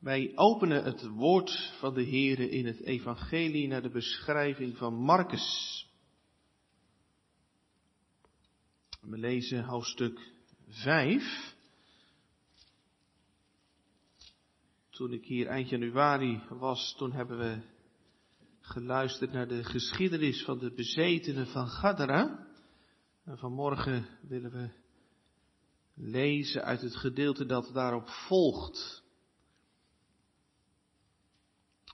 Wij openen het woord van de Heere in het evangelie naar de beschrijving van Marcus. We lezen hoofdstuk 5. Toen ik hier eind januari was, toen hebben we geluisterd naar de geschiedenis van de bezetenen van Gadara. En vanmorgen willen we lezen uit het gedeelte dat daarop volgt.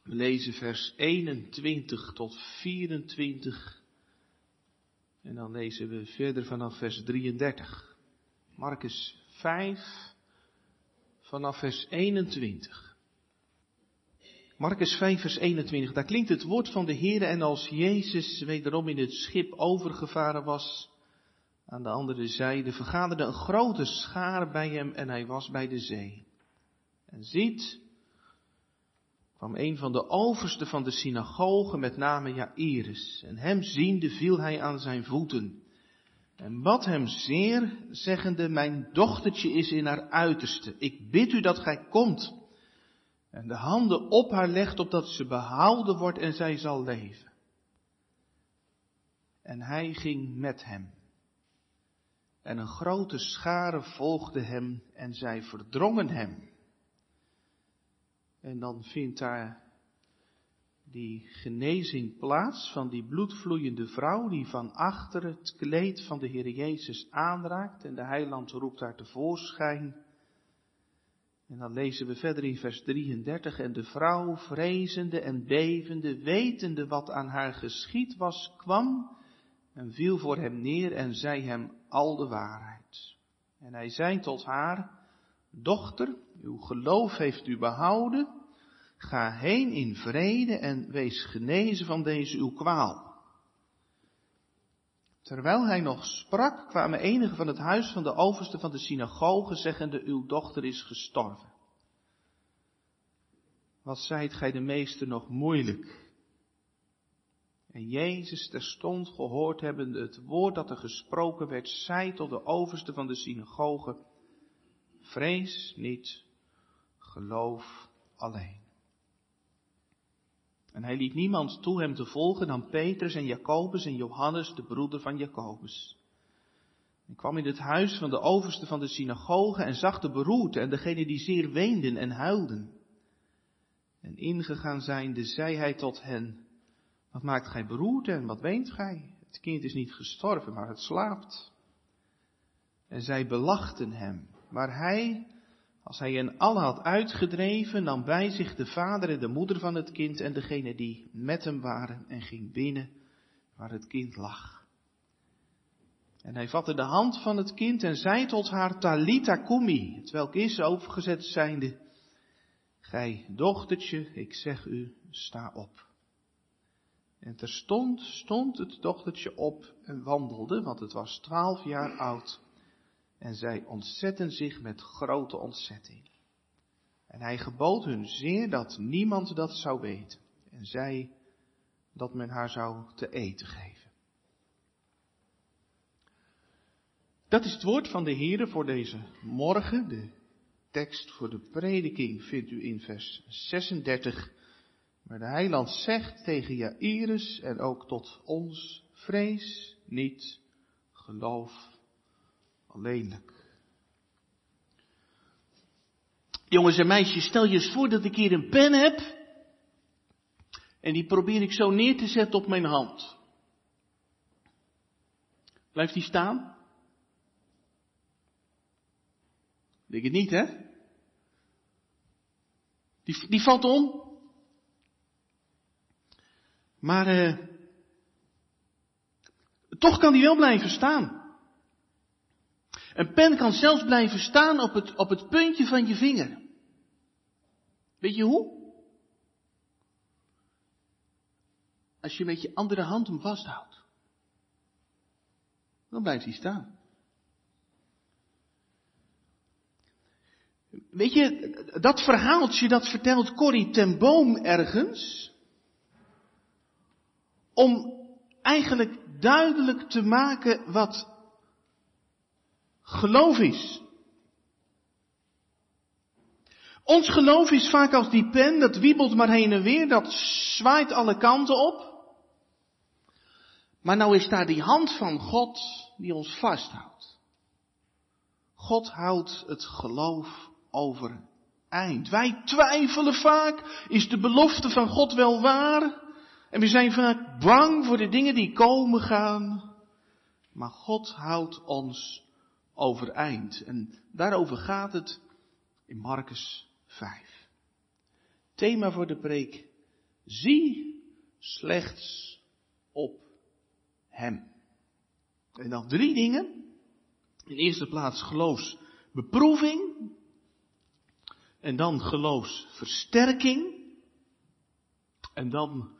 We lezen vers 21 tot 24. En dan lezen we verder vanaf vers 33. Marcus 5 vanaf vers 21. Marcus 5 vers 21. Daar klinkt het woord van de Heer en als Jezus wederom in het schip overgevaren was, aan de andere zijde vergaderde een grote schaar bij hem en hij was bij de zee. En ziet, kwam een van de oversten van de synagoge met name Jairus. En hem ziende viel hij aan zijn voeten. En bad hem zeer, zeggende, mijn dochtertje is in haar uiterste. Ik bid u dat gij komt. En de handen op haar legt, opdat ze behouden wordt en zij zal leven. En hij ging met hem. En een grote schare volgde hem en zij verdrongen hem. En dan vindt daar die genezing plaats van die bloedvloeiende vrouw die van achter het kleed van de Heer Jezus aanraakt en de heiland roept haar tevoorschijn. En dan lezen we verder in vers 33 en de vrouw vrezende en bevende, wetende wat aan haar geschied was, kwam en viel voor hem neer en zei hem al de waarheid. En hij zei tot haar, dochter, uw geloof heeft u behouden, ga heen in vrede en wees genezen van deze uw kwaal. Terwijl hij nog sprak, kwamen enigen van het huis van de overste van de synagoge, zeggende, uw dochter is gestorven. Wat zijt gij de meester nog moeilijk? En Jezus terstond gehoord hebbende het woord dat er gesproken werd, zei tot de overste van de synagoge, vrees niet, geloof alleen. En hij liet niemand toe hem te volgen dan Petrus en Jacobus en Johannes, de broeder van Jacobus. Hij kwam in het huis van de overste van de synagoge en zag de beroerte en degene die zeer weenden en huilden. En ingegaan zijnde, zei hij tot hen, wat maakt gij beroerd en wat weent gij? Het kind is niet gestorven, maar het slaapt. En zij belachten hem. Maar hij, als hij hen allen had uitgedreven, nam bij zich de vader en de moeder van het kind en degene die met hem waren en ging binnen waar het kind lag. En hij vatte de hand van het kind en zei tot haar Talita kumi, het is overgezet zijnde, gij dochtertje, ik zeg u, sta op. En terstond stond het dochtertje op en wandelde, want het was twaalf jaar oud. En zij ontzetten zich met grote ontzetting. En hij gebood hun zeer dat niemand dat zou weten. En zei dat men haar zou te eten geven. Dat is het woord van de Heere voor deze morgen. De tekst voor de prediking vindt u in vers 36 maar de heiland zegt tegen Jairus en ook tot ons, vrees niet, geloof Jongens en meisjes, stel je eens voor dat ik hier een pen heb en die probeer ik zo neer te zetten op mijn hand. Blijft die staan? Denk het niet, hè? Die, die valt om. Maar uh, toch kan die wel blijven staan. Een pen kan zelfs blijven staan op het, op het puntje van je vinger. Weet je hoe? Als je met je andere hand hem vasthoudt. Dan blijft hij staan. Weet je, dat verhaaltje dat vertelt Corrie ten Boom ergens om eigenlijk duidelijk te maken wat geloof is. Ons geloof is vaak als die pen, dat wiebelt maar heen en weer, dat zwaait alle kanten op. Maar nou is daar die hand van God die ons vasthoudt. God houdt het geloof overeind. Wij twijfelen vaak, is de belofte van God wel waar? En we zijn vaak bang voor de dingen die komen gaan. Maar God houdt ons overeind. En daarover gaat het in Marcus 5. Thema voor de preek. Zie slechts op Hem. En dan drie dingen. In eerste plaats geloofsbeproeving. En dan geloofsversterking. En dan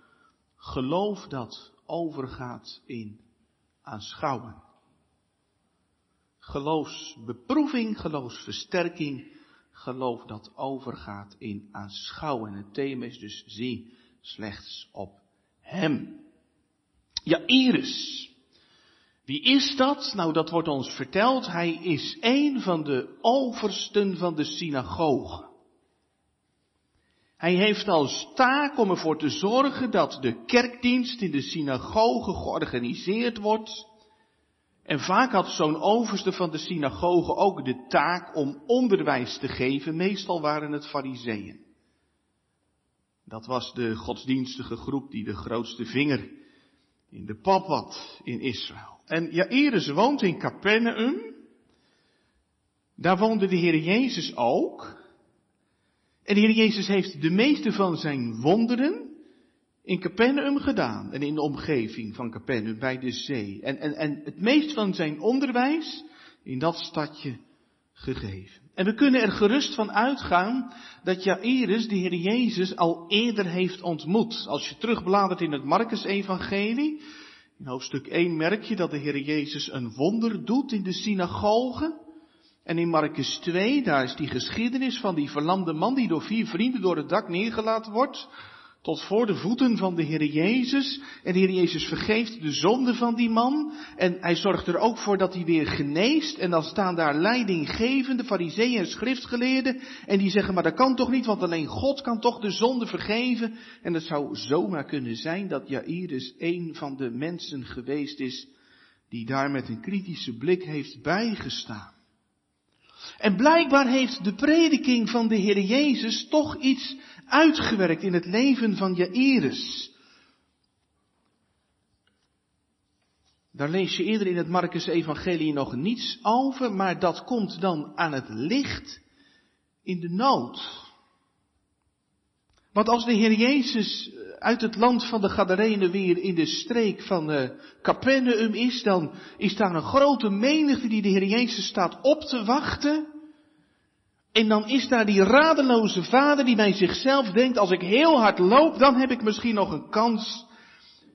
geloof dat overgaat in aanschouwen. Geloofsbeproeving, geloofsversterking, geloof dat overgaat in aanschouwen. Het thema is dus zie slechts op Hem. Ja, Iris. Wie is dat? Nou, dat wordt ons verteld. Hij is een van de oversten van de synagoge. Hij heeft als taak om ervoor te zorgen dat de kerkdienst in de synagoge georganiseerd wordt. En vaak had zo'n overste van de synagoge ook de taak om onderwijs te geven. Meestal waren het fariseeën. Dat was de godsdienstige groep die de grootste vinger in de pap had in Israël. En Jairus woont in Capernaum. Daar woonde de Heer Jezus ook. En de Heer Jezus heeft de meeste van zijn wonderen in Capernaum gedaan. En in de omgeving van Capernaum bij de zee. En, en, en het meest van zijn onderwijs in dat stadje gegeven. En we kunnen er gerust van uitgaan dat Jairus de Heer Jezus al eerder heeft ontmoet. Als je terugbladert in het Marcus-evangelie, in hoofdstuk 1 merk je dat de Heer Jezus een wonder doet in de synagoge. En in Marcus 2, daar is die geschiedenis van die verlamde man die door vier vrienden door het dak neergelaten wordt. Tot voor de voeten van de Heer Jezus. En de Heer Jezus vergeeft de zonde van die man. En hij zorgt er ook voor dat hij weer geneest. En dan staan daar leidinggevende fariseeën en schriftgeleerden. En die zeggen, maar dat kan toch niet, want alleen God kan toch de zonde vergeven. En het zou zomaar kunnen zijn dat Jairus een van de mensen geweest is die daar met een kritische blik heeft bijgestaan. En blijkbaar heeft de prediking van de Heer Jezus toch iets uitgewerkt in het leven van Jairus. Daar lees je eerder in het Marcus Evangelie nog niets over, maar dat komt dan aan het licht in de nood. Want als de Heer Jezus uit het land van de Gadarenen weer in de streek van uh, Capernaum is, dan is daar een grote menigte die de Heer Jezus staat op te wachten. En dan is daar die radeloze vader die bij zichzelf denkt, als ik heel hard loop, dan heb ik misschien nog een kans.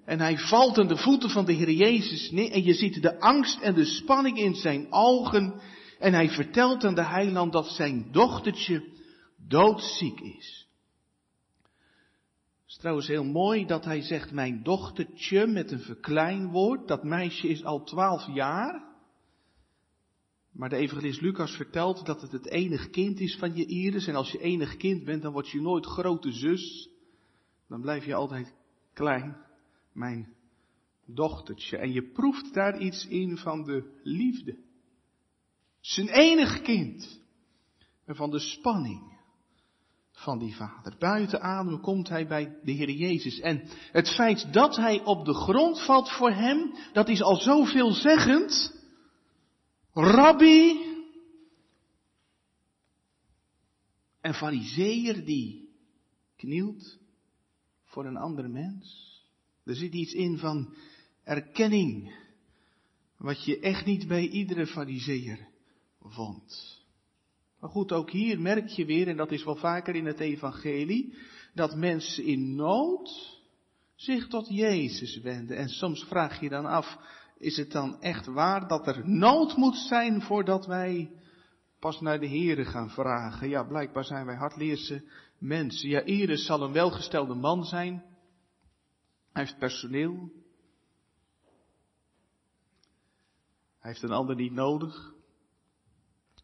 En hij valt aan de voeten van de Heer Jezus neer en je ziet de angst en de spanning in zijn ogen. En hij vertelt aan de heiland dat zijn dochtertje doodziek is. Het is trouwens heel mooi dat hij zegt mijn dochtertje met een verkleinwoord. Dat meisje is al twaalf jaar. Maar de evangelist Lucas vertelt dat het het enig kind is van je Iris. En als je enig kind bent, dan word je nooit grote zus. Dan blijf je altijd klein, mijn dochtertje. En je proeft daar iets in van de liefde. Zijn enig kind. En van de spanning van die vader. Buiten adem komt hij bij de Heer Jezus. En het feit dat hij op de grond valt voor hem, dat is al zoveelzeggend. Rabbi. En fariseer die knielt voor een andere mens. Er zit iets in van erkenning. Wat je echt niet bij iedere fariseer vond. Maar goed, ook hier merk je weer, en dat is wel vaker in het evangelie, dat mensen in nood zich tot Jezus wenden. En soms vraag je dan af, is het dan echt waar dat er nood moet zijn voordat wij pas naar de Here gaan vragen? Ja, blijkbaar zijn wij hardleerse mensen. Ja, Iris zal een welgestelde man zijn. Hij heeft personeel. Hij heeft een ander niet nodig.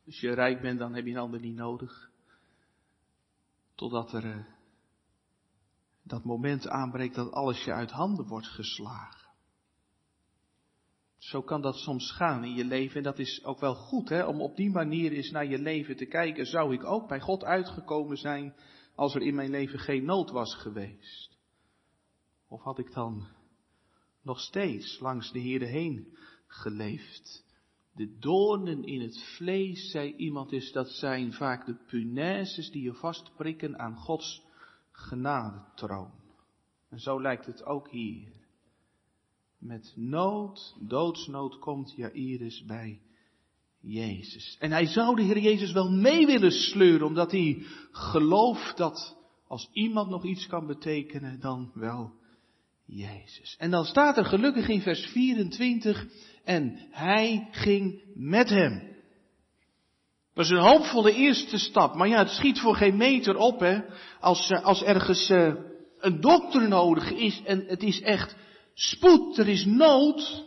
Als je rijk bent, dan heb je een ander niet nodig. Totdat er uh, dat moment aanbreekt dat alles je uit handen wordt geslagen. Zo kan dat soms gaan in je leven en dat is ook wel goed hè, om op die manier eens naar je leven te kijken. Zou ik ook bij God uitgekomen zijn als er in mijn leven geen nood was geweest? Of had ik dan nog steeds langs de Heer heen geleefd? De doornen in het vlees, zei iemand, is dat zijn vaak de punaises die je vastprikken aan Gods genadetroon. En zo lijkt het ook hier. Met nood, doodsnood komt Jairus bij Jezus. En hij zou de Heer Jezus wel mee willen sleuren, omdat hij gelooft dat als iemand nog iets kan betekenen, dan wel Jezus. En dan staat er gelukkig in vers 24, en hij ging met hem. Dat is een hoopvolle eerste stap, maar ja, het schiet voor geen meter op, hè. Als, eh, als ergens uh, een dokter nodig is en het is echt spoed, er is nood.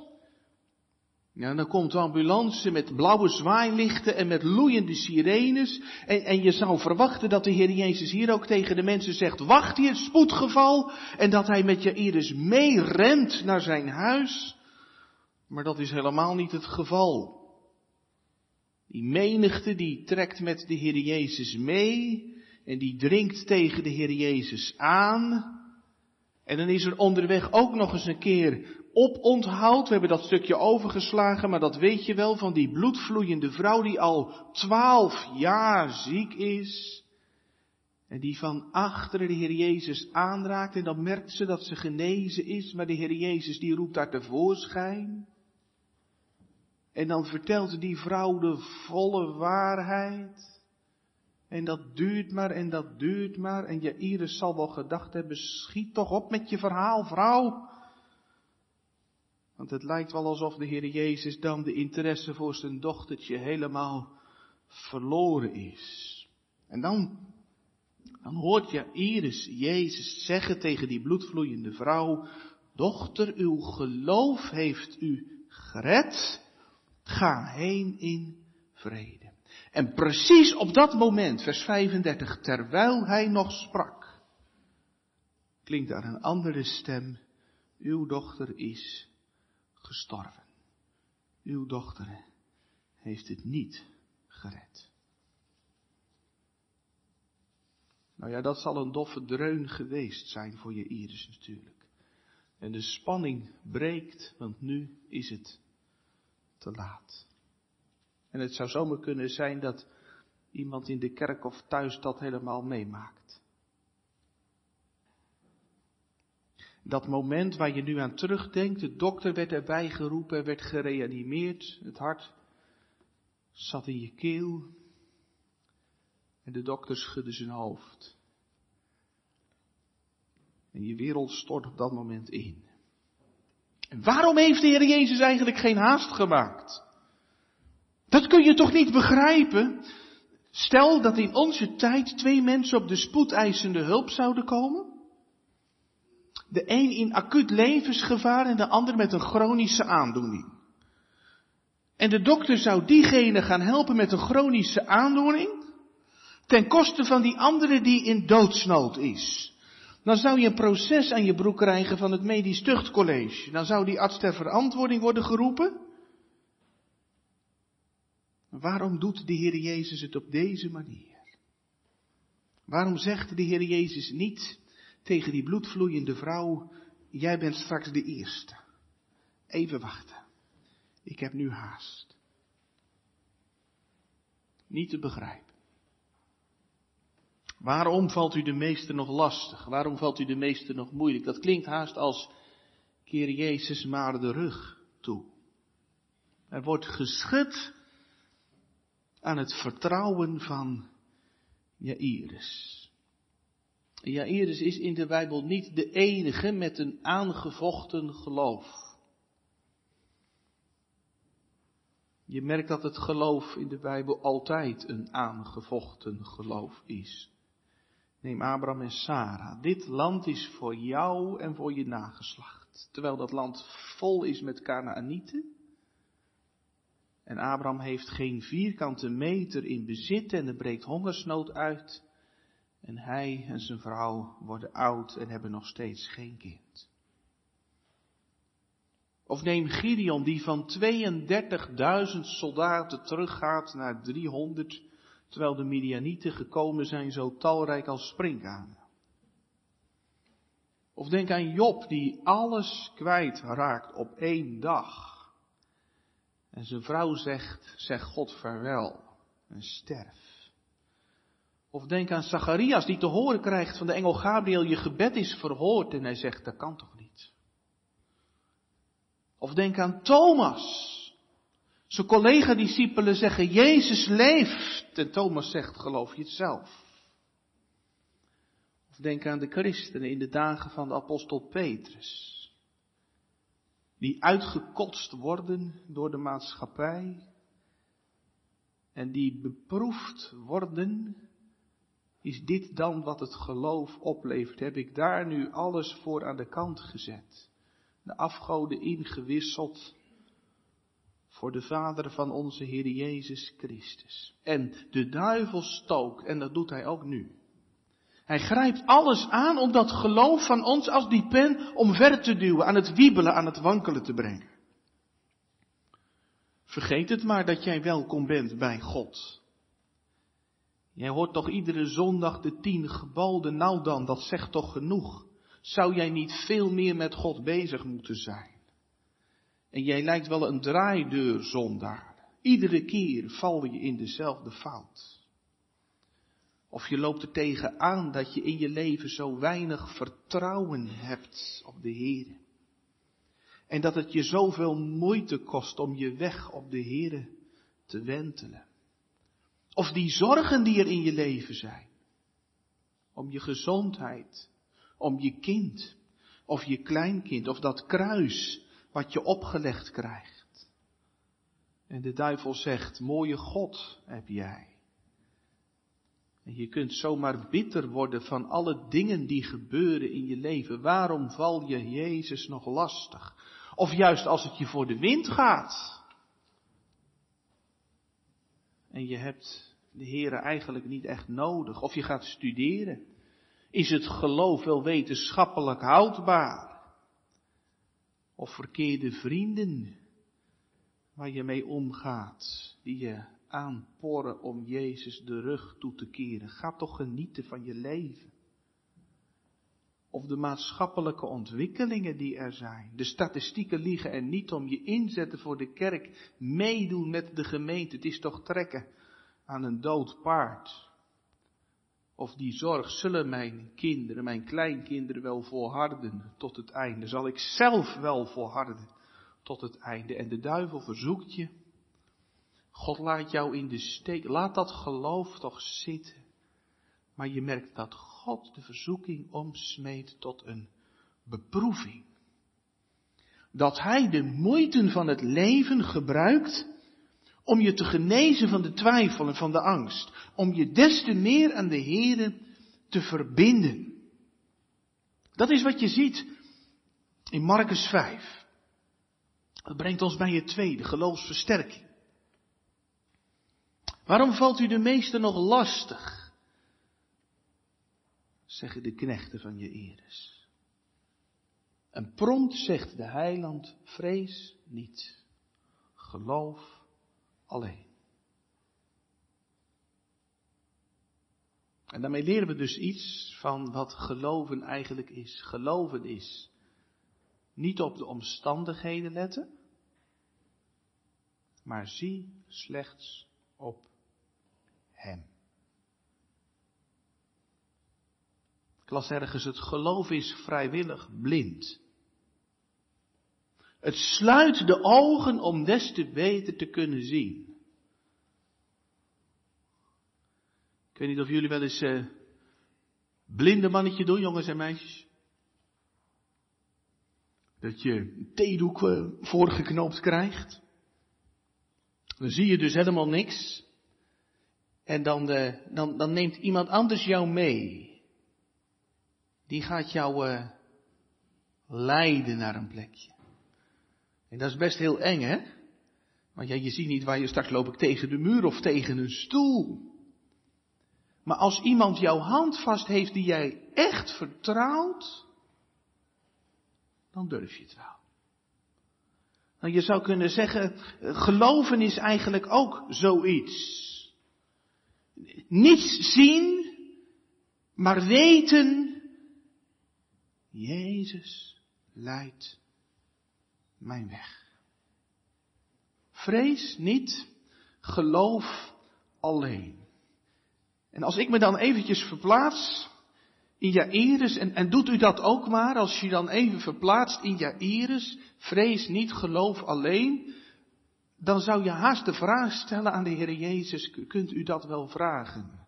Ja, dan komt de ambulance met blauwe zwaailichten en met loeiende sirenes. En, en je zou verwachten dat de Heer Jezus hier ook tegen de mensen zegt, wacht hier, spoedgeval. En dat hij met Jairus mee rent naar zijn huis. Maar dat is helemaal niet het geval. Die menigte die trekt met de Heer Jezus mee en die dringt tegen de Heer Jezus aan. En dan is er onderweg ook nog eens een keer oponthoud. We hebben dat stukje overgeslagen, maar dat weet je wel van die bloedvloeiende vrouw die al twaalf jaar ziek is. En die van achteren de Heer Jezus aanraakt en dan merkt ze dat ze genezen is, maar de Heer Jezus die roept daar tevoorschijn. En dan vertelt die vrouw de volle waarheid. En dat duurt maar en dat duurt maar. En Jairus zal wel gedacht hebben, schiet toch op met je verhaal, vrouw. Want het lijkt wel alsof de Heer Jezus dan de interesse voor zijn dochtertje helemaal verloren is. En dan, dan hoort Jairus Jezus zeggen tegen die bloedvloeiende vrouw, dochter, uw geloof heeft u gered. Ga heen in vrede. En precies op dat moment, vers 35, terwijl hij nog sprak, klinkt daar een andere stem. Uw dochter is gestorven. Uw dochter heeft het niet gered. Nou ja, dat zal een doffe dreun geweest zijn voor je Iris natuurlijk. En de spanning breekt, want nu is het te laat. En het zou zomaar kunnen zijn dat iemand in de kerk of thuis dat helemaal meemaakt. Dat moment waar je nu aan terugdenkt, de dokter werd erbij geroepen, werd gereanimeerd, het hart zat in je keel en de dokter schudde zijn hoofd. En je wereld stort op dat moment in. En waarom heeft de Heer Jezus eigenlijk geen haast gemaakt? Dat kun je toch niet begrijpen? Stel dat in onze tijd twee mensen op de spoedeisende hulp zouden komen. De een in acuut levensgevaar en de ander met een chronische aandoening. En de dokter zou diegene gaan helpen met een chronische aandoening, ten koste van die andere die in doodsnood is. Dan zou je een proces aan je broek krijgen van het medisch tuchtcollege. Dan zou die arts ter verantwoording worden geroepen. Waarom doet de Heer Jezus het op deze manier? Waarom zegt de Heer Jezus niet tegen die bloedvloeiende vrouw, jij bent straks de eerste. Even wachten. Ik heb nu haast. Niet te begrijpen. Waarom valt u de meeste nog lastig? Waarom valt u de meeste nog moeilijk? Dat klinkt haast als keer Jezus maar de rug toe. Er wordt geschud aan het vertrouwen van Jairus. Jairus is in de Bijbel niet de enige met een aangevochten geloof. Je merkt dat het geloof in de Bijbel altijd een aangevochten geloof is. Neem Abraham en Sarah. Dit land is voor jou en voor je nageslacht. Terwijl dat land vol is met Canaanieten. En Abraham heeft geen vierkante meter in bezit en er breekt hongersnood uit. En hij en zijn vrouw worden oud en hebben nog steeds geen kind. Of neem Gideon die van 32.000 soldaten teruggaat naar 300, terwijl de Midianieten gekomen zijn zo talrijk als springkanen. Of denk aan Job die alles kwijtraakt op één dag. En zijn vrouw zegt, zeg God vaarwel en sterf. Of denk aan Zacharias die te horen krijgt van de engel Gabriel, je gebed is verhoord en hij zegt, dat kan toch niet. Of denk aan Thomas. Zijn collega-discipelen zeggen, Jezus leeft. En Thomas zegt, geloof je het zelf. Of denk aan de christenen in de dagen van de apostel Petrus. Die uitgekotst worden door de maatschappij. En die beproefd worden. Is dit dan wat het geloof oplevert? Heb ik daar nu alles voor aan de kant gezet? de afgoden ingewisseld voor de Vader van onze Heer Jezus Christus. En de duivel stook, en dat doet hij ook nu. Hij grijpt alles aan om dat geloof van ons als die pen omver te duwen, aan het wiebelen, aan het wankelen te brengen. Vergeet het maar dat jij welkom bent bij God. Jij hoort toch iedere zondag de tien geboden, nou dan, dat zegt toch genoeg. Zou jij niet veel meer met God bezig moeten zijn? En jij lijkt wel een draaideur zondaar. Iedere keer val je in dezelfde fout. Of je loopt er tegenaan dat je in je leven zo weinig vertrouwen hebt op de Heer. En dat het je zoveel moeite kost om je weg op de Heer te wentelen. Of die zorgen die er in je leven zijn. Om je gezondheid, om je kind of je kleinkind of dat kruis wat je opgelegd krijgt. En de duivel zegt, mooie God heb jij. En je kunt zomaar bitter worden van alle dingen die gebeuren in je leven. Waarom val je Jezus nog lastig? Of juist als het je voor de wind gaat. En je hebt de Heere eigenlijk niet echt nodig. Of je gaat studeren. Is het geloof wel wetenschappelijk houdbaar? Of verkeerde vrienden waar je mee omgaat, die je aanporren om Jezus de rug toe te keren? Ga toch genieten van je leven. Of de maatschappelijke ontwikkelingen die er zijn. De statistieken liegen er niet om je inzetten voor de kerk, meedoen met de gemeente. Het is toch trekken aan een dood paard of die zorg zullen mijn kinderen, mijn kleinkinderen wel volharden tot het einde? Zal ik zelf wel volharden tot het einde? En de duivel verzoekt je, God laat jou in de steek, laat dat geloof toch zitten. Maar je merkt dat God de verzoeking omsmeet tot een beproeving. Dat Hij de moeite van het leven gebruikt om je te genezen van de twijfel en van de angst. Om je des te meer aan de Here te verbinden. Dat is wat je ziet in Marcus 5. Dat brengt ons bij het tweede, geloofsversterking. Waarom valt u de meeste nog lastig? Zeggen de knechten van je Eres. En prompt zegt de heiland, vrees niet. Geloof alleen. En daarmee leren we dus iets van wat geloven eigenlijk is. Geloven is niet op de omstandigheden letten, maar zie slechts op Hem. Ik las ergens, het geloof is vrijwillig blind. Het sluit de ogen om des te beter te kunnen zien. Ik weet niet of jullie wel eens uh, blinde mannetje doen, jongens en meisjes. Dat je een theedoek uh, voorgeknoopt krijgt. Dan zie je dus helemaal niks. En dan, uh, dan, dan neemt iemand anders jou mee. Die gaat jou leiden naar een plekje. En dat is best heel eng, hè? Want ja, je ziet niet waar je straks loop ik tegen de muur of tegen een stoel. Maar als iemand jouw hand vast heeft die jij echt vertrouwt, dan durf je het wel. Nou, je zou kunnen zeggen, geloven is eigenlijk ook zoiets. Niets zien, maar weten, Jezus leidt mijn weg. Vrees niet, geloof alleen. En als ik me dan eventjes verplaats in Jairus, en, en doet u dat ook maar, als je dan even verplaatst in Jairus, vrees niet, geloof alleen, dan zou je haast de vraag stellen aan de Heer Jezus, kunt u dat wel vragen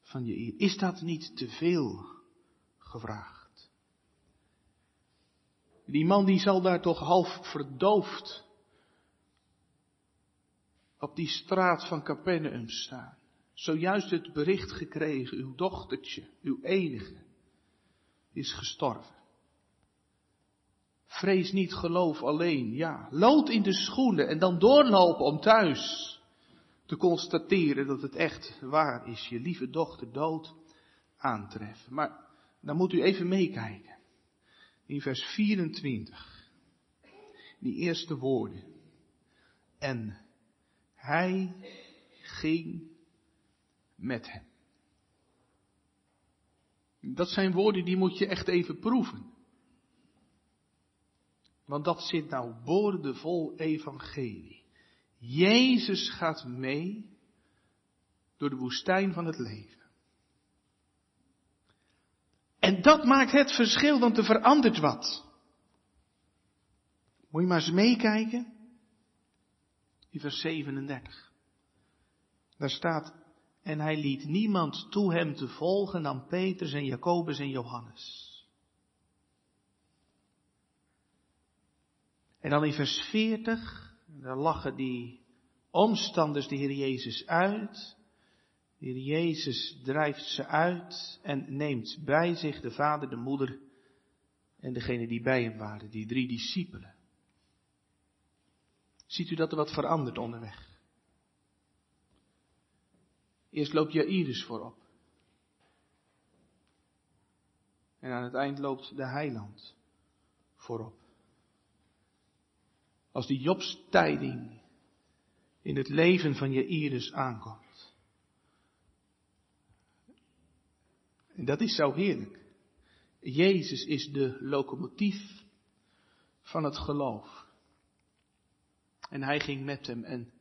van je Is dat niet te veel gevraagd? Die man die zal daar toch half verdoofd op die straat van Capernaum staan. Zojuist het bericht gekregen, uw dochtertje, uw enige, is gestorven. Vrees niet, geloof alleen. Ja, lood in de schoenen en dan doorlopen om thuis te constateren dat het echt waar is. Je lieve dochter dood aantreffen. Maar dan moet u even meekijken. In vers 24. Die eerste woorden. En hij ging met hem. Dat zijn woorden die moet je echt even proeven. Want dat zit nou boordevol evangelie. Jezus gaat mee door de woestijn van het leven. En dat maakt het verschil, want er verandert wat. Moet je maar eens meekijken. In vers 37. Daar staat, en hij liet niemand toe hem te volgen dan Petrus en Jacobus en Johannes. En dan in vers 40, daar lachen die omstanders de Heer Jezus uit. De Heer Jezus drijft ze uit en neemt bij zich de vader, de moeder en degene die bij hem waren, die drie discipelen. Ziet u dat er wat verandert onderweg? Eerst loopt Jairus voorop. En aan het eind loopt de heiland voorop. Als die Jobstijding in het leven van Jairus aankomt. En dat is zo heerlijk. Jezus is de locomotief van het geloof. En hij ging met hem en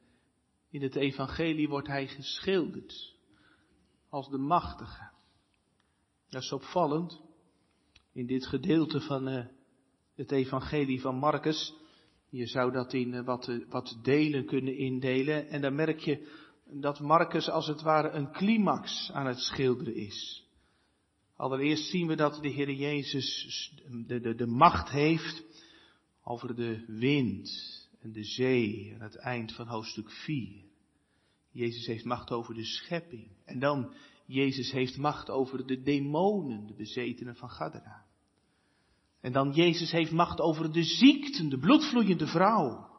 in het evangelie wordt hij geschilderd als de machtige. Dat is opvallend. In dit gedeelte van uh, het evangelie van Marcus. Je zou dat in uh, wat, uh, wat delen kunnen indelen. En dan merk je dat Marcus als het ware een climax aan het schilderen is. Allereerst zien we dat de Heer Jezus de, de, de macht heeft over de wind, en de zee aan het eind van hoofdstuk 4. Jezus heeft macht over de schepping. En dan, Jezus heeft macht over de demonen, de bezetenen van Gadara. En dan, Jezus heeft macht over de ziekten, de bloedvloeiende vrouw.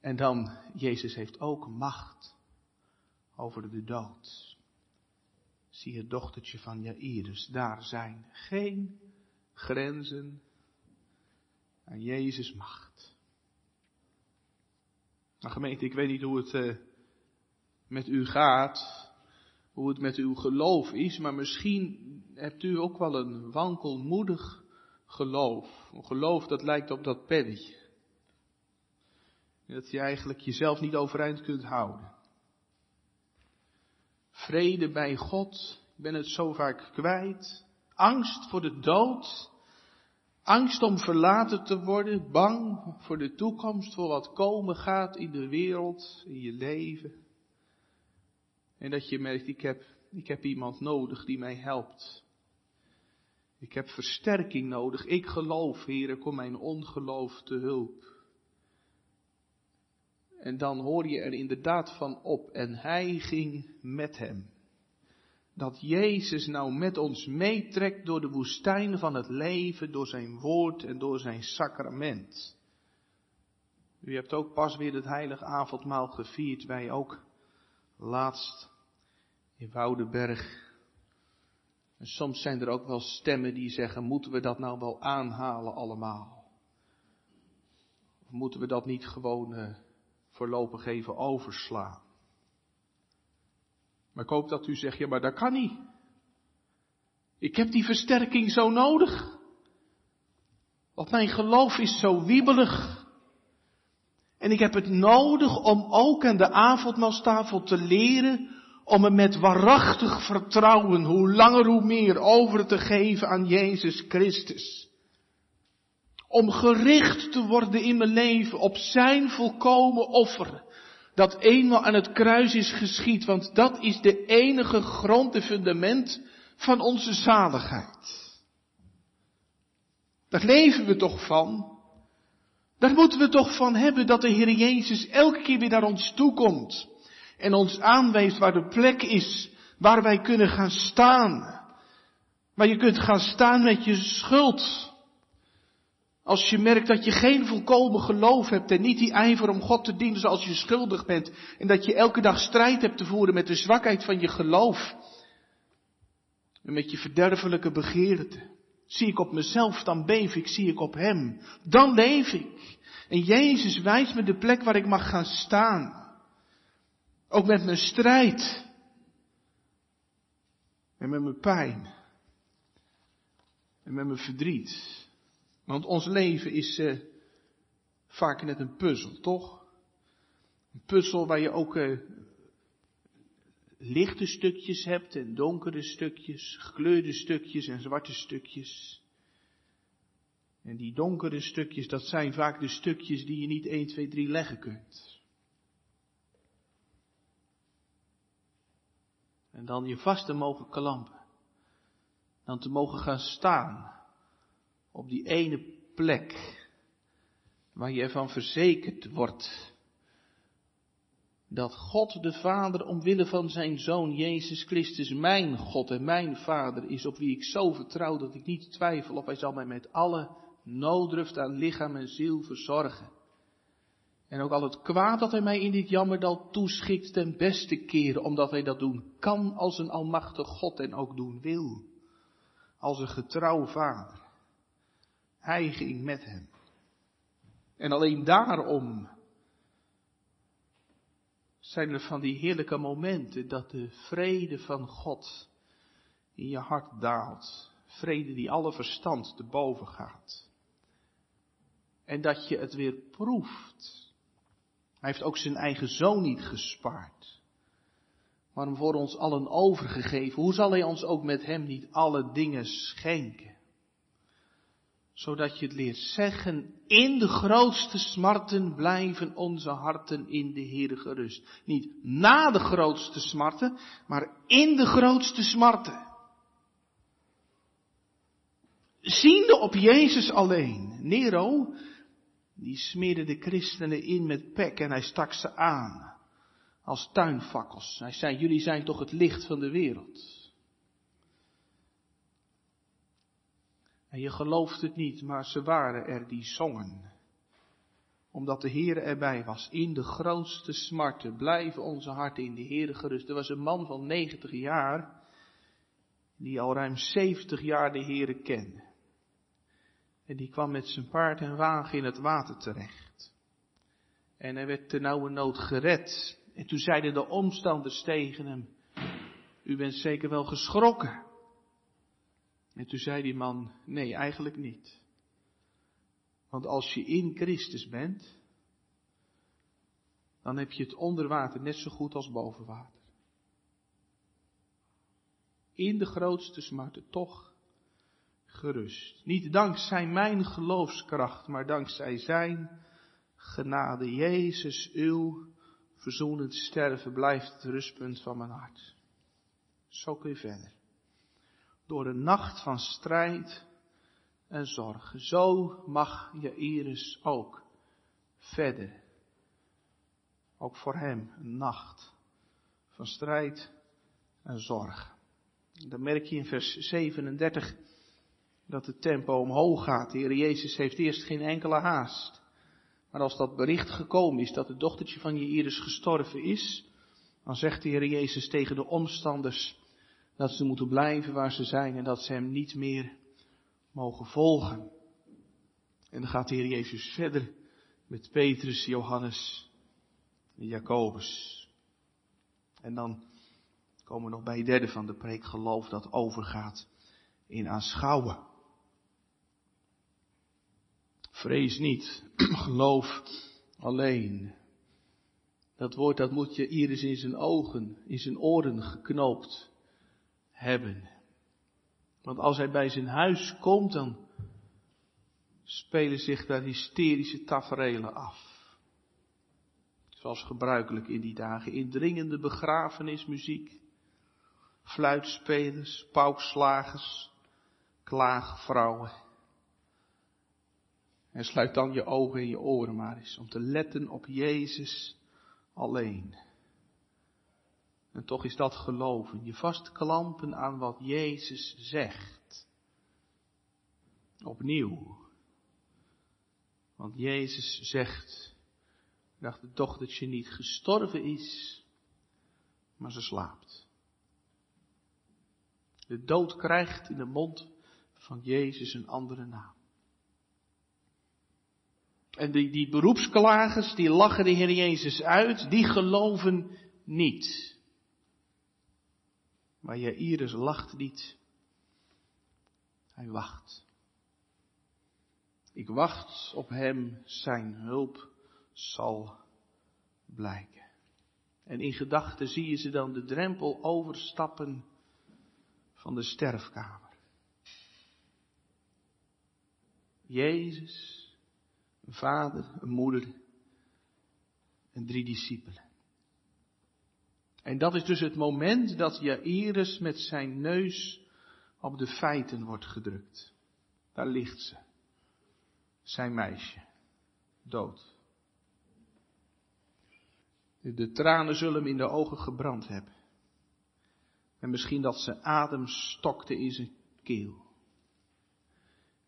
En dan, Jezus heeft ook macht over de dood. Zie het dochtertje van Jairus, daar zijn geen grenzen aan Jezus macht. Maar gemeente, ik weet niet hoe het uh, met u gaat, hoe het met uw geloof is, maar misschien hebt u ook wel een wankelmoedig geloof. Een geloof dat lijkt op dat pennetje. Dat je eigenlijk jezelf niet overeind kunt houden. Vrede bij God, ik ben het zo vaak kwijt. Angst voor de dood. Angst om verlaten te worden, bang voor de toekomst, voor wat komen gaat in de wereld, in je leven. En dat je merkt, ik heb, ik heb iemand nodig die mij helpt. Ik heb versterking nodig. Ik geloof, Heer, kom mijn ongeloof te hulp. En dan hoor je er inderdaad van op. En hij ging met hem dat Jezus nou met ons meetrekt door de woestijn van het leven, door zijn woord en door zijn sacrament. U hebt ook pas weer het heilige avondmaal gevierd, wij ook laatst in Woudenberg. En soms zijn er ook wel stemmen die zeggen, moeten we dat nou wel aanhalen allemaal? Of moeten we dat niet gewoon uh, voorlopig even overslaan? Maar ik hoop dat u zegt, ja maar dat kan niet. Ik heb die versterking zo nodig. Want mijn geloof is zo wiebelig. En ik heb het nodig om ook aan de avondmaalstafel te leren om me met waarachtig vertrouwen, hoe langer hoe meer, over te geven aan Jezus Christus. Om gericht te worden in mijn leven op zijn volkomen offer, dat eenmaal aan het kruis is geschied, want dat is de enige grond en fundament van onze zaligheid. Daar leven we toch van. Daar moeten we toch van hebben dat de Heer Jezus elke keer weer naar ons toe komt. En ons aanwijst waar de plek is waar wij kunnen gaan staan. Waar je kunt gaan staan met je schuld. Als je merkt dat je geen volkomen geloof hebt en niet die ijver om God te dienen zoals je schuldig bent. En dat je elke dag strijd hebt te voeren met de zwakheid van je geloof. En met je verderfelijke begeerte. Zie ik op mezelf, dan beef ik, zie ik op Hem. Dan leef ik. En Jezus wijst me de plek waar ik mag gaan staan. Ook met mijn strijd. En met mijn pijn. En met mijn verdriet. Want ons leven is uh, vaak net een puzzel, toch? Een puzzel waar je ook uh, lichte stukjes hebt en donkere stukjes, gekleurde stukjes en zwarte stukjes. En die donkere stukjes, dat zijn vaak de stukjes die je niet 1, 2, 3 leggen kunt. En dan je vast te mogen klampen. Dan te mogen gaan staan op die ene plek waar je ervan verzekerd wordt dat God de Vader omwille van zijn Zoon Jezus Christus mijn God en mijn Vader is, op wie ik zo vertrouw dat ik niet twijfel of hij zal mij met alle nooddruft aan lichaam en ziel verzorgen. En ook al het kwaad dat hij mij in dit jammerdal toeschikt ten beste keren, omdat hij dat doen kan als een almachtig God en ook doen wil. Als een getrouw vader. Hij ging met hem. En alleen daarom zijn er van die heerlijke momenten dat de vrede van God in je hart daalt. Vrede die alle verstand te boven gaat. En dat je het weer proeft. Hij heeft ook zijn eigen zoon niet gespaard. Maar hem voor ons allen overgegeven. Hoe zal hij ons ook met hem niet alle dingen schenken? zodat je het leert zeggen, in de grootste smarten blijven onze harten in de Heer gerust. Niet na de grootste smarten, maar in de grootste smarten. Ziende op Jezus alleen. Nero, die smeerde de christenen in met pek en hij stak ze aan. Als tuinfakkels. Hij zei, jullie zijn toch het licht van de wereld. En je gelooft het niet, maar ze waren er die zongen. Omdat de Heer erbij was. In de grootste smarten blijven onze harten in de Heer gerust. Er was een man van 90 jaar, die al ruim 70 jaar de Heer kende. En die kwam met zijn paard en wagen in het water terecht. En hij werd nauwe nood gered. En toen zeiden de omstanders tegen hem, u bent zeker wel geschrokken. En toen zei die man, nee, eigenlijk niet. Want als je in Christus bent, dan heb je het onder water net zo goed als boven water. In de grootste smarten toch gerust. Niet dankzij mijn geloofskracht, maar dankzij zijn genade. Jezus, uw verzoenend sterven blijft het rustpunt van mijn hart. Zo kun je verder door een nacht van strijd en zorg. Zo mag je Iris ook verder. Ook voor hem een nacht van strijd en zorg. Dan merk je in vers 37 dat het tempo omhoog gaat. De Heer Jezus heeft eerst geen enkele haast. Maar als dat bericht gekomen is dat het dochtertje van Iris gestorven is, dan zegt de Heer Jezus tegen de omstanders dat ze moeten blijven waar ze zijn en dat ze Hem niet meer mogen volgen. En dan gaat de Heer Jezus verder met Petrus, Johannes en Jacobus. En dan komen we nog bij het derde van de preek, geloof dat overgaat in aanschouwen. Vrees niet, geloof alleen. Dat woord dat moet je iris in zijn ogen, in zijn oren geknoopt hebben. Want als hij bij zijn huis komt, dan spelen zich daar hysterische taferelen af. Zoals gebruikelijk in die dagen. Indringende begrafenismuziek. Fluitspelers, paukslagers, klaagvrouwen. En sluit dan je ogen en je oren maar eens om te letten op Jezus alleen. En toch is dat geloven, je vastklampen aan wat Jezus zegt. Opnieuw. Want Jezus zegt, dacht het dochtertje niet gestorven is, maar ze slaapt. De dood krijgt in de mond van Jezus een andere naam. En die, die beroepsklagers, die lachen de Heer Jezus uit, die geloven niet. Maar Jairus lacht niet. Hij wacht. Ik wacht op hem, zijn hulp zal blijken. En in gedachten zie je ze dan de drempel overstappen van de sterfkamer. Jezus, een vader, een moeder en drie discipelen. En dat is dus het moment dat Jairus met zijn neus op de feiten wordt gedrukt. Daar ligt ze. Zijn meisje. Dood. De tranen zullen hem in de ogen gebrand hebben. En misschien dat ze adem stokte in zijn keel.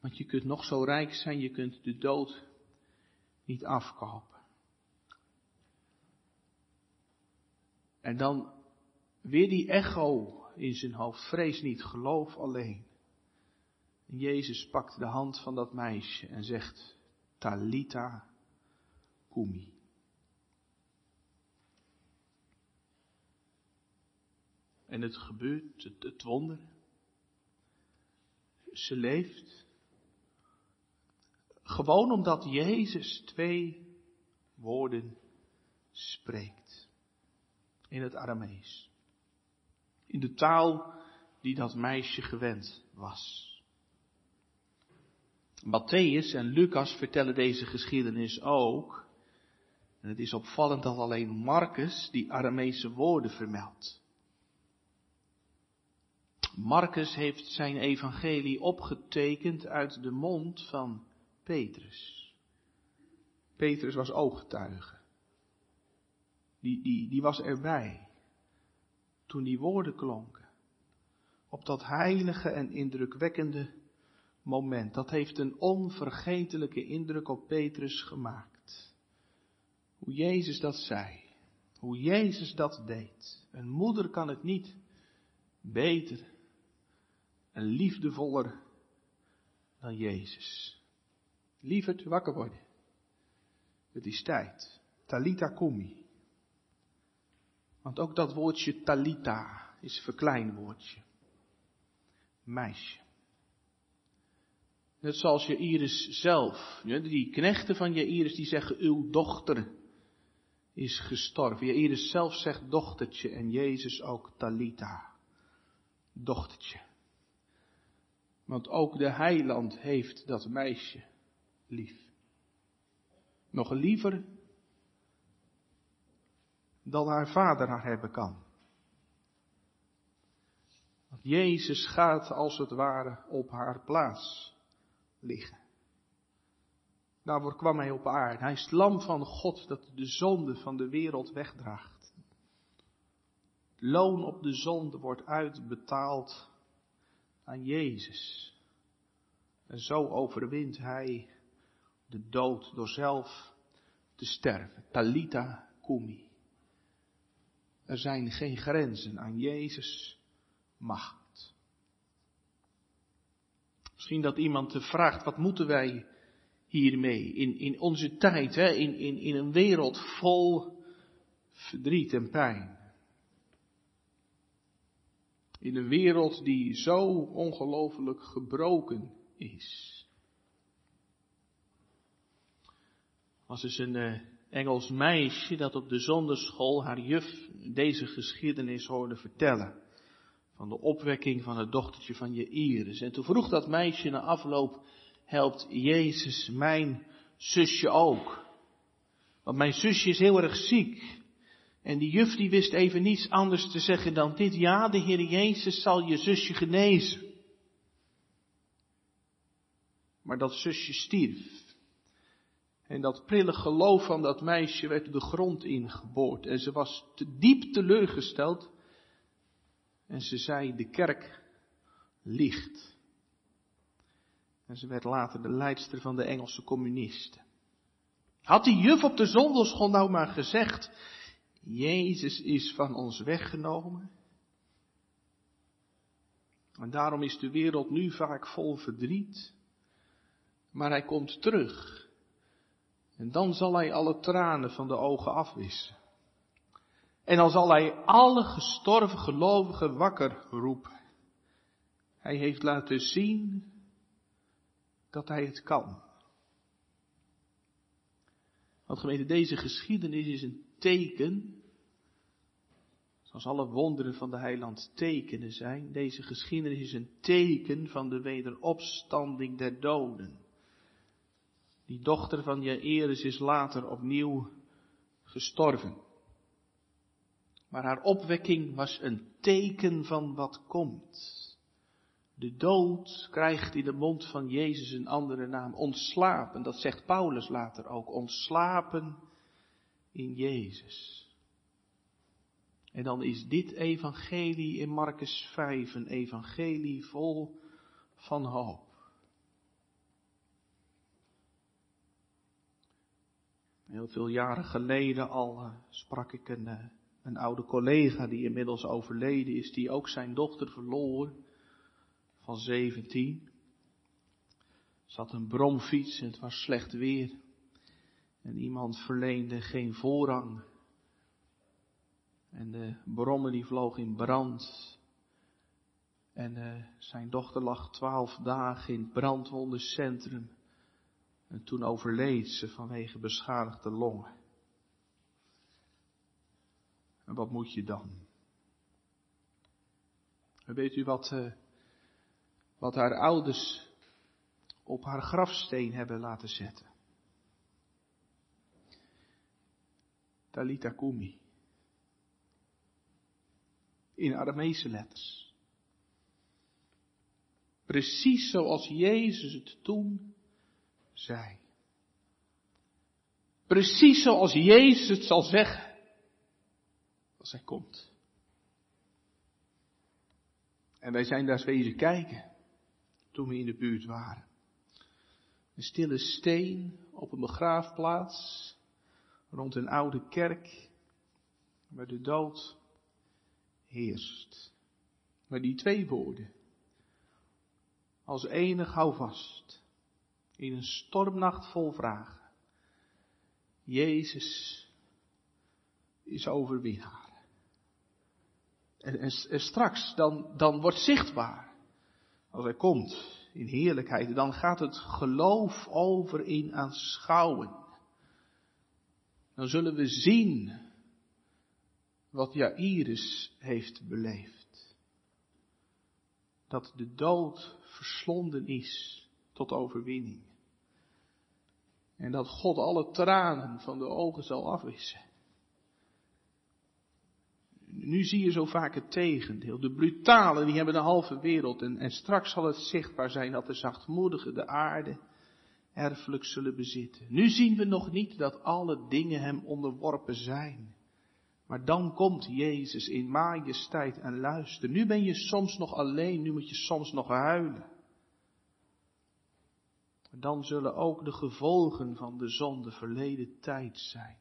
Want je kunt nog zo rijk zijn, je kunt de dood niet afkopen. En dan weer die echo in zijn hoofd. Vrees niet, geloof alleen. En Jezus pakt de hand van dat meisje en zegt, Talita kumi. En het gebeurt, het, het wonder. Ze leeft. Gewoon omdat Jezus twee woorden spreekt. In het Aramees. In de taal die dat meisje gewend was. Matthäus en Lucas vertellen deze geschiedenis ook. En het is opvallend dat alleen Marcus die Aramese woorden vermeldt. Marcus heeft zijn evangelie opgetekend uit de mond van Petrus. Petrus was ooggetuige. Die, die, die was erbij toen die woorden klonken. Op dat heilige en indrukwekkende moment. Dat heeft een onvergetelijke indruk op Petrus gemaakt. Hoe Jezus dat zei. Hoe Jezus dat deed. Een moeder kan het niet beter en liefdevoller dan Jezus. Lieverd, wakker worden. Het is tijd. Talita kumi. Want ook dat woordje talita is een verkleinwoordje. Meisje. Net zoals je Iris zelf. Die knechten van je Iris die zeggen, uw dochter is gestorven. Je Iris zelf zegt dochtertje en Jezus ook Talita. Dochtertje. Want ook de heiland heeft dat meisje lief. Nog liever dan haar vader haar hebben kan. Want Jezus gaat als het ware op haar plaats liggen. Daarvoor kwam hij op aarde. Hij is het lam van God dat de zonde van de wereld wegdraagt. Loon op de zonde wordt uitbetaald aan Jezus. En zo overwint hij de dood door zelf te sterven. Talita kumi. Er zijn geen grenzen aan Jezus macht. Misschien dat iemand vraagt, wat moeten wij hiermee in, in onze tijd, hè? In, in, in een wereld vol verdriet en pijn. In een wereld die zo ongelooflijk gebroken is. Was dus een uh, Engels meisje dat op de zonderschool haar juf deze geschiedenis hoorde vertellen. Van de opwekking van het dochtertje van Iris. En toen vroeg dat meisje na afloop, helpt Jezus mijn zusje ook? Want mijn zusje is heel erg ziek. En die juf die wist even niets anders te zeggen dan dit. Ja, de Heer Jezus zal je zusje genezen. Maar dat zusje stierf. En dat prille geloof van dat meisje werd de grond ingeboord. En ze was te diep teleurgesteld. En ze zei, de kerk ligt. En ze werd later de leidster van de Engelse communisten. Had die juf op de zonderschool nou maar gezegd, Jezus is van ons weggenomen. En daarom is de wereld nu vaak vol verdriet. Maar hij komt terug. En dan zal hij alle tranen van de ogen afwissen. En dan zal hij alle gestorven gelovigen wakker roepen. Hij heeft laten zien dat hij het kan. Want gemeente, deze geschiedenis is een teken, zoals alle wonderen van de heiland tekenen zijn, deze geschiedenis is een teken van de wederopstanding der doden. Die dochter van Jairus is later opnieuw gestorven. Maar haar opwekking was een teken van wat komt. De dood krijgt in de mond van Jezus een andere naam. Ontslapen, dat zegt Paulus later ook. Ontslapen in Jezus. En dan is dit evangelie in Marcus 5 een evangelie vol van hoop. Heel veel jaren geleden al uh, sprak ik een, uh, een oude collega die inmiddels overleden is, die ook zijn dochter verloor van 17. Zat een bromfiets en het was slecht weer. En iemand verleende geen voorrang. En de brommen die vloog in brand. En uh, zijn dochter lag twaalf dagen in het brandwondencentrum. En toen overleed ze vanwege beschadigde longen. En wat moet je dan? Weet u wat, uh, wat haar ouders op haar grafsteen hebben laten zetten? Talita Kumi. In Aramese letters. Precies zoals Jezus het toen zij. Precies zoals Jezus het zal zeggen als hij komt. En wij zijn daar eens wezen kijken toen we in de buurt waren. Een stille steen op een begraafplaats rond een oude kerk waar de dood heerst. Maar die twee woorden, als enig hou vast in een stormnacht vol vragen. Jezus is overwinnaar. En, en, en, straks, dan, dan wordt zichtbaar, als hij komt in heerlijkheid, dan gaat het geloof over in aanschouwen. Dan zullen we zien wat Jairus heeft beleefd. Dat de dood verslonden is tot overwinning. En dat God alle tranen van de ogen zal afwissen. Nu zie je zo vaak het tegendeel. De brutalen die hebben de halve wereld. En, en straks zal het zichtbaar zijn dat de zachtmoedigen de aarde erfelijk zullen bezitten. Nu zien we nog niet dat alle dingen hem onderworpen zijn. Maar dan komt Jezus in majesteit en luister. Nu ben je soms nog alleen, nu moet je soms nog huilen. Dan zullen ook de gevolgen van de zonde verleden tijd zijn.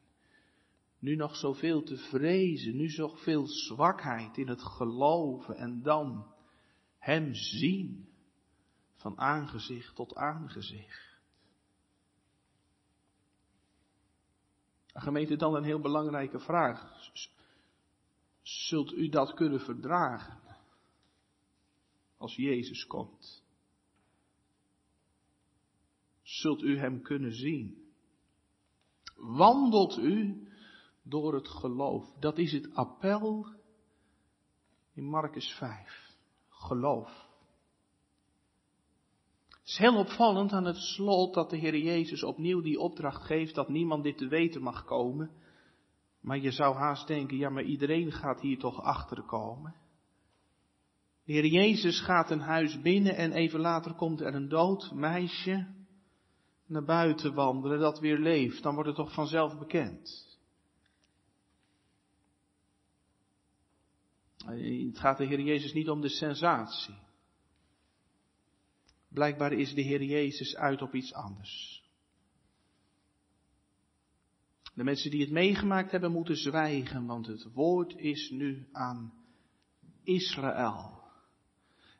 Nu nog zoveel te vrezen, nu zoveel zwakheid in het geloven en dan Hem zien van aangezicht tot aangezicht. Gemeente, dan een heel belangrijke vraag. Zult u dat kunnen verdragen als Jezus komt? Zult u Hem kunnen zien? Wandelt u door het geloof? Dat is het appel in Marcus 5. Geloof. Het is heel opvallend aan het slot dat de Heer Jezus opnieuw die opdracht geeft dat niemand dit te weten mag komen. Maar je zou haast denken, ja maar iedereen gaat hier toch achter komen. De Heer Jezus gaat een huis binnen en even later komt er een dood meisje naar buiten wandelen dat weer leeft. Dan wordt het toch vanzelf bekend. Het gaat de Heer Jezus niet om de sensatie. Blijkbaar is de Heer Jezus uit op iets anders. De mensen die het meegemaakt hebben moeten zwijgen, want het woord is nu aan Israël.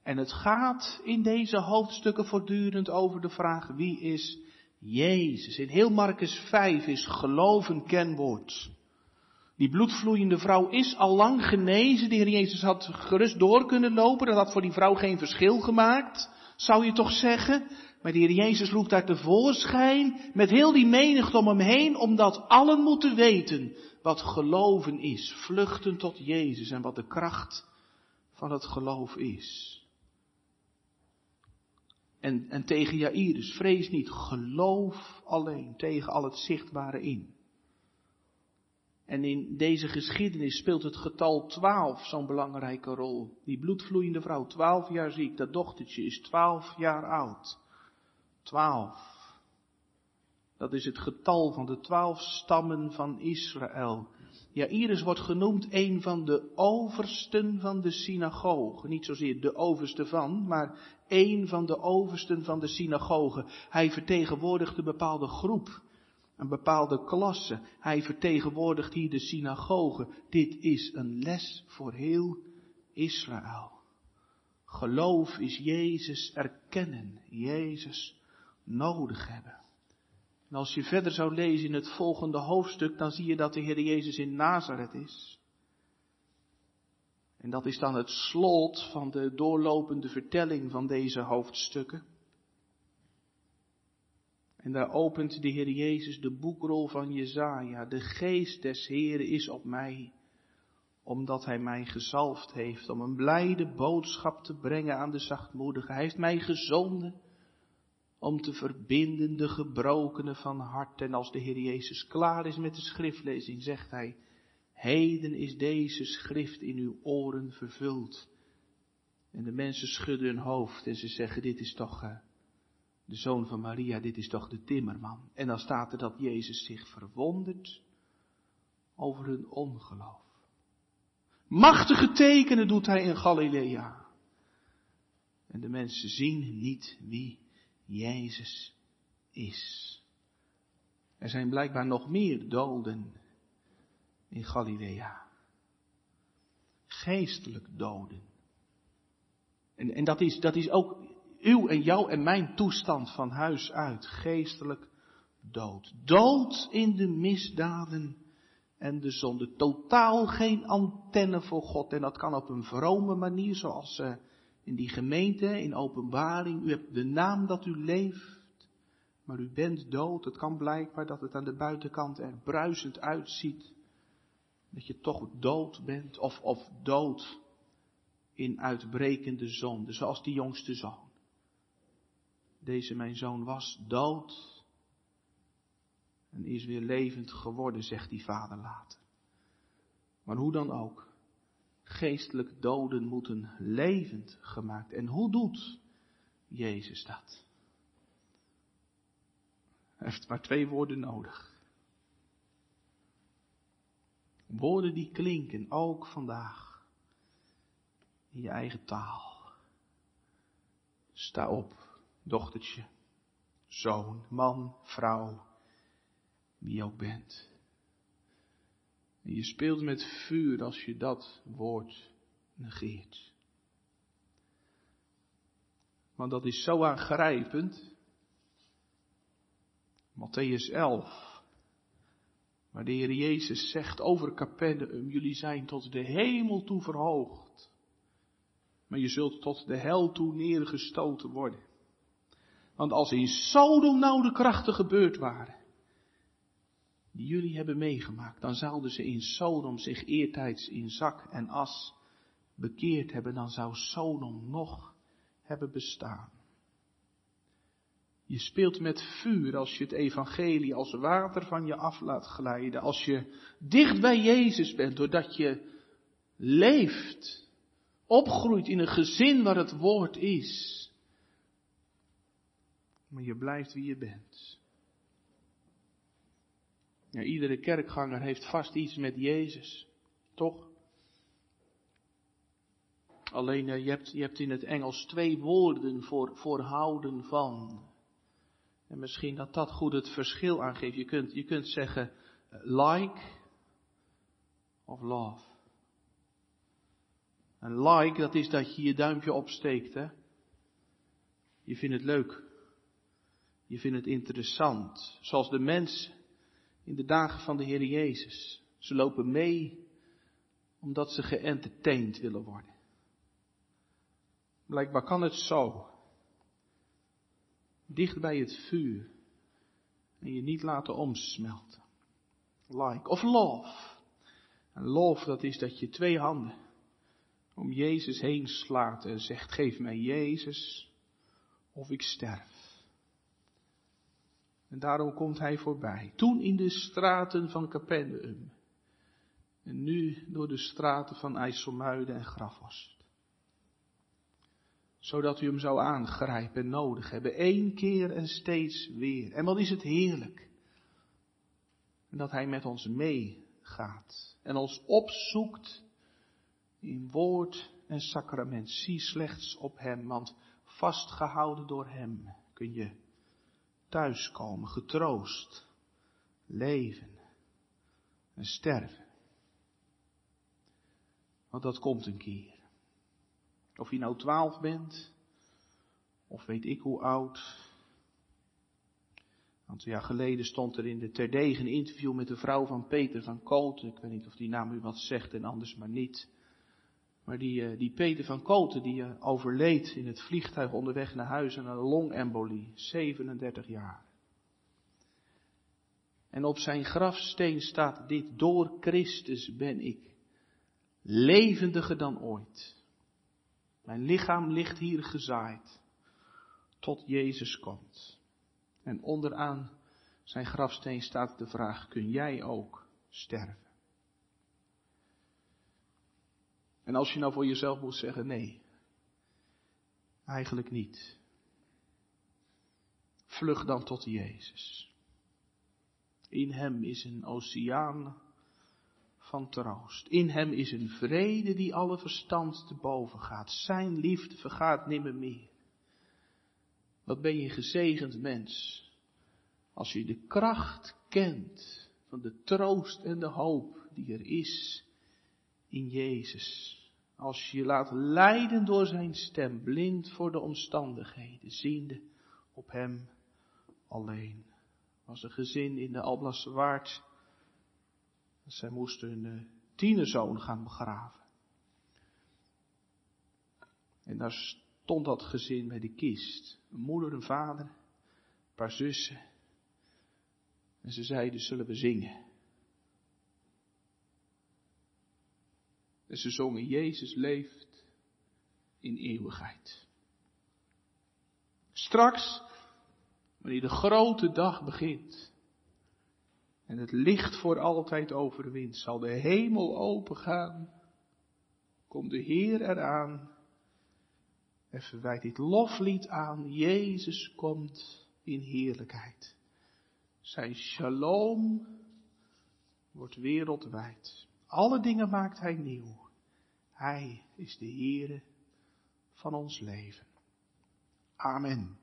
En het gaat in deze hoofdstukken voortdurend over de vraag wie is Jezus. In heel Marcus 5 is geloof een kenwoord. Die bloedvloeiende vrouw is al lang genezen. De Heer Jezus had gerust door kunnen lopen. Dat had voor die vrouw geen verschil gemaakt zou je toch zeggen? Maar de Heer Jezus roept daar tevoorschijn met heel die menigte om hem heen, omdat allen moeten weten wat geloven is. Vluchten tot Jezus en wat de kracht van het geloof is. En, en tegen Jairus, vrees niet, geloof alleen tegen al het zichtbare in. En in deze geschiedenis speelt het getal 12 zo'n belangrijke rol. Die bloedvloeiende vrouw, 12 jaar ziek, dat dochtertje is 12 jaar oud. 12. Dat is het getal van de twaalf stammen van Israël. Ja, Iris wordt genoemd een van de oversten van de synagoge. Niet zozeer de overste van, maar een van de oversten van de synagoge. Hij vertegenwoordigt een bepaalde groep een bepaalde klasse. Hij vertegenwoordigt hier de synagoge. Dit is een les voor heel Israël. Geloof is Jezus erkennen, Jezus nodig hebben. En als je verder zou lezen in het volgende hoofdstuk, dan zie je dat de Heer Jezus in Nazareth is. En dat is dan het slot van de doorlopende vertelling van deze hoofdstukken. En daar opent de Heer Jezus de boekrol van Jezaja. De geest des Heeren is op mij, omdat Hij mij gezalfd heeft om een blijde boodschap te brengen aan de zachtmoedigen. Hij heeft mij gezonden om te verbinden de gebrokenen van hart. En als de Heer Jezus klaar is met de schriftlezing, zegt Hij, heden is deze schrift in uw oren vervuld. En de mensen schudden hun hoofd en ze zeggen, dit is toch... Uh, de zoon van Maria, dit is toch de timmerman. En dan staat er dat Jezus zich verwondert over hun ongeloof. Machtige tekenen doet hij in Galilea. En de mensen zien niet wie Jezus is. Er zijn blijkbaar nog meer doden in Galilea. Geestelijk doden. En, en dat, is, dat is ook uw en jouw en mijn toestand van huis uit, geestelijk dood. Dood in de misdaden en de zonde. Totaal geen antenne voor God. En dat kan op een vrome manier, zoals uh, in die gemeente, in openbaring. U hebt de naam dat u leeft, maar u bent dood. Het kan blijkbaar dat het aan de buitenkant er bruisend uitziet. Dat je toch dood bent, of, of dood in uitbrekende zonde, zoals die jongste zoon. Deze mijn zoon was dood en is weer levend geworden, zegt die vader later. Maar hoe dan ook, geestelijk doden moeten levend gemaakt. En hoe doet Jezus dat? Hij heeft maar twee woorden nodig. Woorden die klinken ook vandaag in je eigen taal. Sta op dochtertje, zoon, man, vrouw, wie ook bent. En je speelt met vuur als je dat woord negeert. Want dat is zo aangrijpend. Matthäus 11. Waar de Heer Jezus zegt over Capernaum, jullie zijn tot de hemel toe verhoogd. Maar je zult tot de hel toe neergestoten worden. Want als in Sodom nou de krachten gebeurd waren, die jullie hebben meegemaakt, dan zouden ze in Sodom zich eertijds in zak en as bekeerd hebben, dan zou Sodom nog hebben bestaan. Je speelt met vuur als je het evangelie als water van je af laat glijden. Als je dicht bij Jezus bent, doordat je leeft, opgroeit in een gezin waar het woord is. Maar je blijft wie je bent. Iedere kerkganger heeft vast iets met Jezus, toch? Alleen uh, je, hebt, je hebt in het Engels twee woorden voor, voor houden van. En misschien dat dat goed het verschil aangeeft. Je kunt, je kunt zeggen eh, like of love. En like, dat is dat je je duimpje opsteekt, hè. Je vindt het leuk. Je vindt het interessant. Zoals de mensen in de dagen van de Heer Jezus. Ze lopen mee omdat ze geëntertained willen worden. Blijkbaar kan het zo. Dicht bij het vuur. En je niet laten omsmelten. Like of love. En love dat is dat je twee handen om Jezus heen slaat en zegt geef mij Jezus of ik sterf. En daarom komt hij voorbij. Toen in de straten van Capernaum. En nu door de straten van IJsselmuiden en Grafhorst. Zodat u hem zou aangrijpen en nodig hebben. Eén keer en steeds weer. En wat is het heerlijk. Dat hij met ons meegaat. En ons opzoekt in woord en sacrament. Zie slechts op hem, want vastgehouden door hem kun je thuiskomen, getroost, leven en sterven. Want dat komt een keer. Of je nou twaalf bent, of weet ik hoe oud. Een aantal jaar geleden stond er in de terdegen een interview met de vrouw van Peter van Kooten. Ik weet niet of die naam u wat zegt en anders maar niet. Maar die, eh, die Peter van Koten, die eh, overleed in het vliegtuig onderweg naar huis aan een longembolie, 37 jaar. En op zijn grafsteen staat dit, door Christus ben ik levendiger dan ooit. Mijn lichaam ligt hier gezaaid, tot Jezus komt. En onderaan zijn grafsteen staat de vraag, kun jij ook sterven? En als je nou voor jezelf moet zeggen, nee, eigenlijk niet. Vlug dan tot Jezus. In Hem is een oceaan van troost. In Hem is een vrede die alle verstand te boven gaat. Zijn liefde vergaat nimmer meer. Wat ben je gezegend mens, als je de kracht kent van de troost en de hoop die er is in Jezus. Als je je laat leiden door zijn stem, blind voor de omstandigheden, ziende op hem alleen. Was een gezin in de Alblasse Waard. Zij moesten hun eh, tienerzoon gaan begraven. En daar stond dat gezin bij de kist. Een moeder, een vader, een paar zussen. En ze zeiden, zullen we zingen? En ze zongen, Jezus leeft in eeuwigheid. Straks, wanneer de grote dag begint en het licht voor altijd overwint, zal de hemel opengaan, komt de Heer eraan en verwijt dit loflied aan, Jezus komt in heerlijkheid. Zijn shalom wordt wereldwijd. Alle dingen maakt Hij nieuw. Hij is de Heere van ons leven. Amen.